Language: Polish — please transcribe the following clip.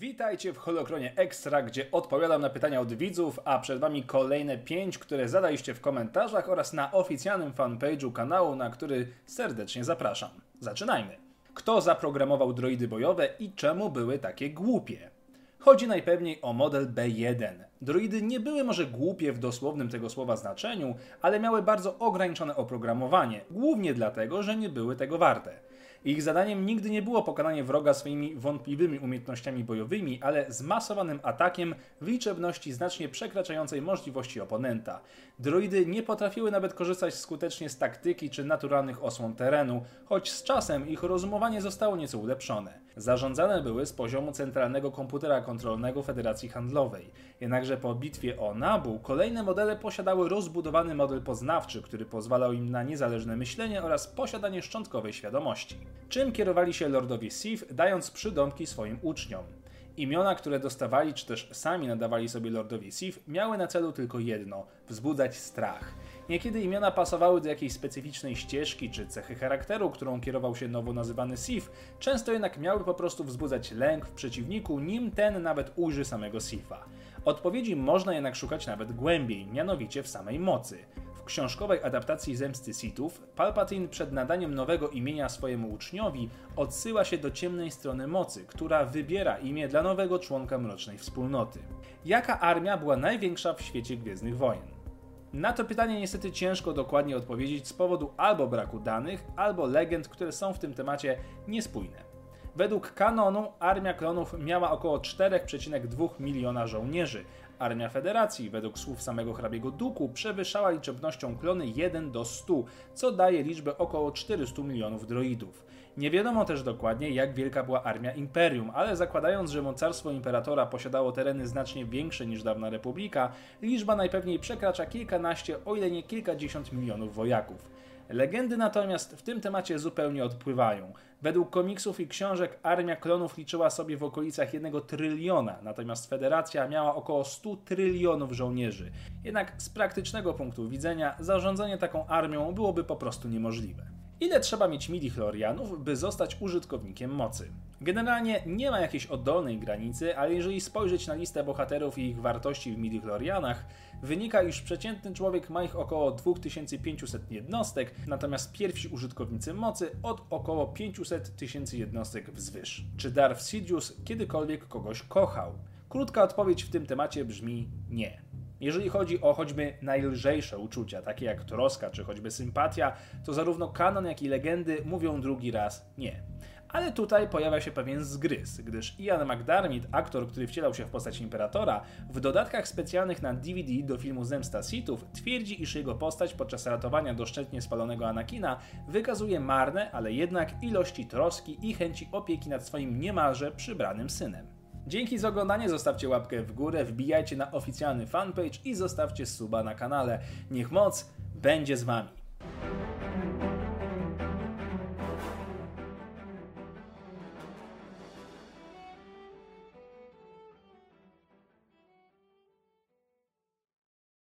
Witajcie w Holokronie Extra, gdzie odpowiadam na pytania od widzów, a przed Wami kolejne pięć, które zadaliście w komentarzach oraz na oficjalnym fanpage'u kanału, na który serdecznie zapraszam. Zaczynajmy! Kto zaprogramował droidy bojowe i czemu były takie głupie? Chodzi najpewniej o model B1. Droidy nie były może głupie w dosłownym tego słowa znaczeniu, ale miały bardzo ograniczone oprogramowanie, głównie dlatego, że nie były tego warte. Ich zadaniem nigdy nie było pokonanie wroga swoimi wątpliwymi umiejętnościami bojowymi, ale zmasowanym atakiem w liczebności znacznie przekraczającej możliwości oponenta. Droidy nie potrafiły nawet korzystać skutecznie z taktyki czy naturalnych osłon terenu, choć z czasem ich rozumowanie zostało nieco ulepszone. Zarządzane były z poziomu centralnego komputera kontrolnego Federacji Handlowej. Jednakże po bitwie o Nabu kolejne modele posiadały rozbudowany model poznawczy, który pozwalał im na niezależne myślenie oraz posiadanie szczątkowej świadomości. Czym kierowali się lordowie Sith, dając przydomki swoim uczniom? Imiona, które dostawali, czy też sami nadawali sobie lordowie Sith, miały na celu tylko jedno wzbudzać strach. Niekiedy imiona pasowały do jakiejś specyficznej ścieżki czy cechy charakteru, którą kierował się nowo nazywany Sith, często jednak miały po prostu wzbudzać lęk w przeciwniku, nim ten nawet ujrzy samego Sitha. Odpowiedzi można jednak szukać nawet głębiej, mianowicie w samej mocy książkowej adaptacji Zemsty Sithów, Palpatine przed nadaniem nowego imienia swojemu uczniowi odsyła się do ciemnej strony mocy, która wybiera imię dla nowego członka Mrocznej Wspólnoty. Jaka armia była największa w świecie Gwiezdnych Wojen? Na to pytanie niestety ciężko dokładnie odpowiedzieć z powodu albo braku danych, albo legend, które są w tym temacie niespójne. Według kanonu armia klonów miała około 4,2 miliona żołnierzy. Armia Federacji, według słów samego hrabiego Duku, przewyższała liczebnością klony 1 do 100, co daje liczbę około 400 milionów droidów. Nie wiadomo też dokładnie, jak wielka była armia Imperium, ale zakładając, że mocarstwo Imperatora posiadało tereny znacznie większe niż dawna Republika, liczba najpewniej przekracza kilkanaście, o ile nie kilkadziesiąt milionów wojaków. Legendy natomiast w tym temacie zupełnie odpływają. Według komiksów i książek armia klonów liczyła sobie w okolicach 1 tryliona, natomiast Federacja miała około 100 trylionów żołnierzy. Jednak z praktycznego punktu widzenia zarządzanie taką armią byłoby po prostu niemożliwe. Ile trzeba mieć midi-chlorianów, by zostać użytkownikiem mocy? Generalnie nie ma jakiejś oddolnej granicy, ale jeżeli spojrzeć na listę bohaterów i ich wartości w midi-chlorianach, wynika, iż przeciętny człowiek ma ich około 2500 jednostek, natomiast pierwsi użytkownicy mocy od około 500 tysięcy jednostek wzwyż. Czy Darth Sidious kiedykolwiek kogoś kochał? Krótka odpowiedź w tym temacie brzmi nie. Jeżeli chodzi o choćby najlżejsze uczucia, takie jak troska czy choćby sympatia, to zarówno kanon, jak i legendy mówią drugi raz nie. Ale tutaj pojawia się pewien zgryz, gdyż Ian McDermott, aktor, który wcielał się w postać Imperatora, w dodatkach specjalnych na DVD do filmu Zemsta Sithów twierdzi, iż jego postać podczas ratowania doszczętnie spalonego Anakina wykazuje marne, ale jednak ilości troski i chęci opieki nad swoim niemalże przybranym synem. Dzięki za oglądanie, zostawcie łapkę w górę, wbijajcie na oficjalny fanpage i zostawcie suba na kanale. Niech moc będzie z Wami.